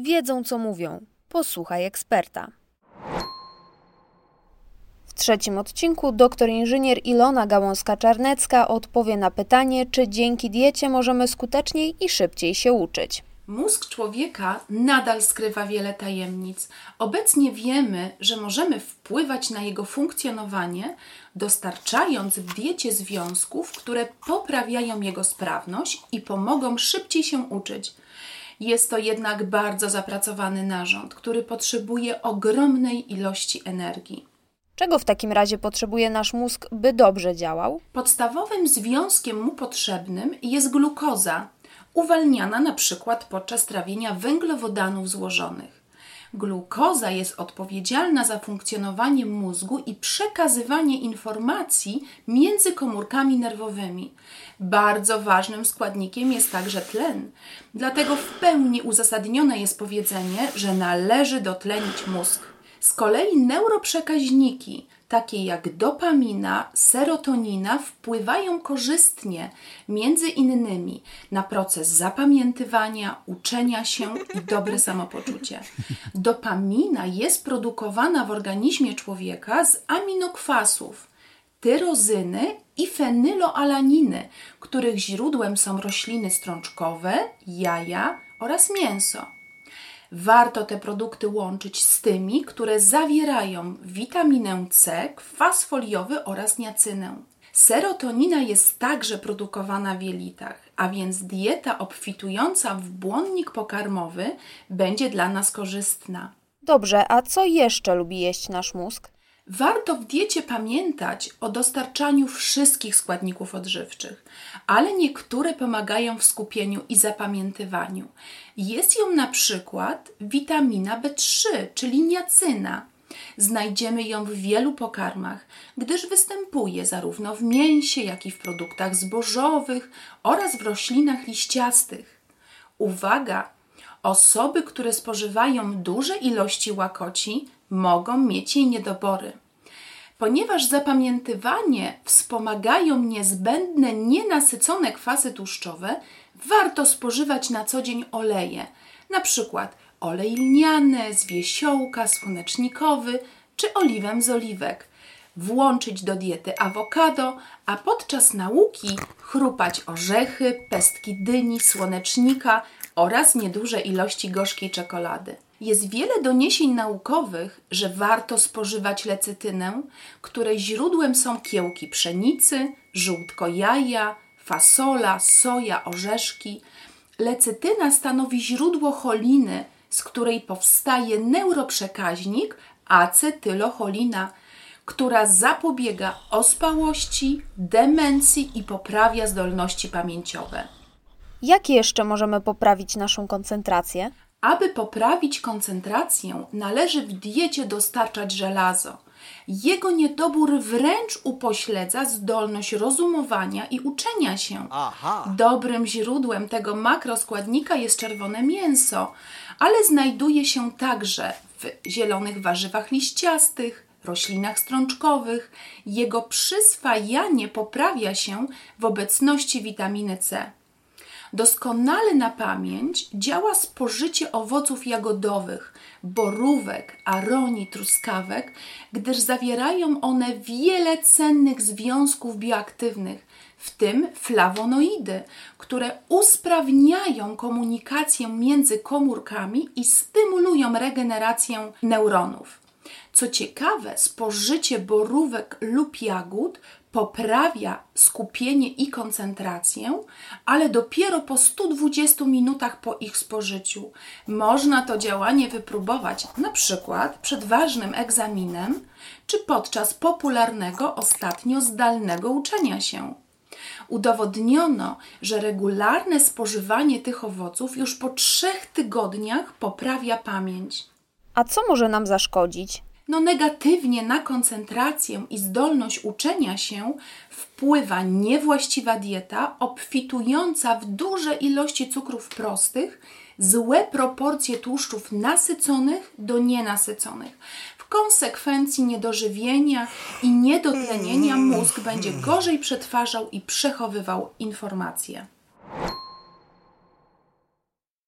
wiedzą co mówią. Posłuchaj eksperta. W trzecim odcinku doktor inżynier Ilona Gałązka-Czarnecka odpowie na pytanie, czy dzięki diecie możemy skuteczniej i szybciej się uczyć. Mózg człowieka nadal skrywa wiele tajemnic. Obecnie wiemy, że możemy wpływać na jego funkcjonowanie, dostarczając w diecie związków, które poprawiają jego sprawność i pomogą szybciej się uczyć. Jest to jednak bardzo zapracowany narząd, który potrzebuje ogromnej ilości energii. Czego w takim razie potrzebuje nasz mózg, by dobrze działał? Podstawowym związkiem mu potrzebnym jest glukoza, uwalniana na przykład podczas trawienia węglowodanów złożonych. Glukoza jest odpowiedzialna za funkcjonowanie mózgu i przekazywanie informacji między komórkami nerwowymi. Bardzo ważnym składnikiem jest także tlen. Dlatego w pełni uzasadnione jest powiedzenie, że należy dotlenić mózg. Z kolei neuroprzekaźniki, takie jak dopamina, serotonina, wpływają korzystnie między innymi na proces zapamiętywania, uczenia się i dobre samopoczucie. Dopamina jest produkowana w organizmie człowieka z aminokwasów, tyrozyny i fenyloalaniny, których źródłem są rośliny strączkowe, jaja oraz mięso. Warto te produkty łączyć z tymi, które zawierają witaminę C, kwas foliowy oraz niacynę. Serotonina jest także produkowana w jelitach, a więc dieta obfitująca w błonnik pokarmowy będzie dla nas korzystna. Dobrze, a co jeszcze lubi jeść nasz mózg? Warto w diecie pamiętać o dostarczaniu wszystkich składników odżywczych, ale niektóre pomagają w skupieniu i zapamiętywaniu. Jest ją na przykład witamina B3, czyli niacyna. Znajdziemy ją w wielu pokarmach, gdyż występuje zarówno w mięsie, jak i w produktach zbożowych oraz w roślinach liściastych. Uwaga! Osoby, które spożywają duże ilości łakoci, mogą mieć jej niedobory. Ponieważ zapamiętywanie wspomagają niezbędne nienasycone kwasy tłuszczowe, warto spożywać na co dzień oleje, na przykład olej lniany, z wiesiołka, słonecznikowy czy oliwem z oliwek. Włączyć do diety awokado, a podczas nauki chrupać orzechy, pestki dyni, słonecznika oraz nieduże ilości gorzkiej czekolady. Jest wiele doniesień naukowych, że warto spożywać lecytynę, której źródłem są kiełki pszenicy, żółtko jaja, fasola, soja, orzeszki. Lecytyna stanowi źródło choliny, z której powstaje neuroprzekaźnik acetylocholina, która zapobiega ospałości, demencji i poprawia zdolności pamięciowe. Jak jeszcze możemy poprawić naszą koncentrację? Aby poprawić koncentrację, należy w diecie dostarczać żelazo. Jego niedobór wręcz upośledza zdolność rozumowania i uczenia się. Aha. Dobrym źródłem tego makroskładnika jest czerwone mięso, ale znajduje się także w zielonych warzywach liściastych, roślinach strączkowych. Jego przyswajanie poprawia się w obecności witaminy C. Doskonale na pamięć działa spożycie owoców jagodowych, borówek, aronii, truskawek, gdyż zawierają one wiele cennych związków bioaktywnych, w tym flawonoidy, które usprawniają komunikację między komórkami i stymulują regenerację neuronów. Co ciekawe, spożycie borówek lub jagód poprawia skupienie i koncentrację, ale dopiero po 120 minutach po ich spożyciu. Można to działanie wypróbować na przykład przed ważnym egzaminem czy podczas popularnego ostatnio zdalnego uczenia się. Udowodniono, że regularne spożywanie tych owoców już po trzech tygodniach poprawia pamięć. A co może nam zaszkodzić? No negatywnie na koncentrację i zdolność uczenia się wpływa niewłaściwa dieta obfitująca w duże ilości cukrów prostych, złe proporcje tłuszczów nasyconych do nienasyconych. W konsekwencji niedożywienia i niedotlenienia mózg będzie gorzej przetwarzał i przechowywał informacje.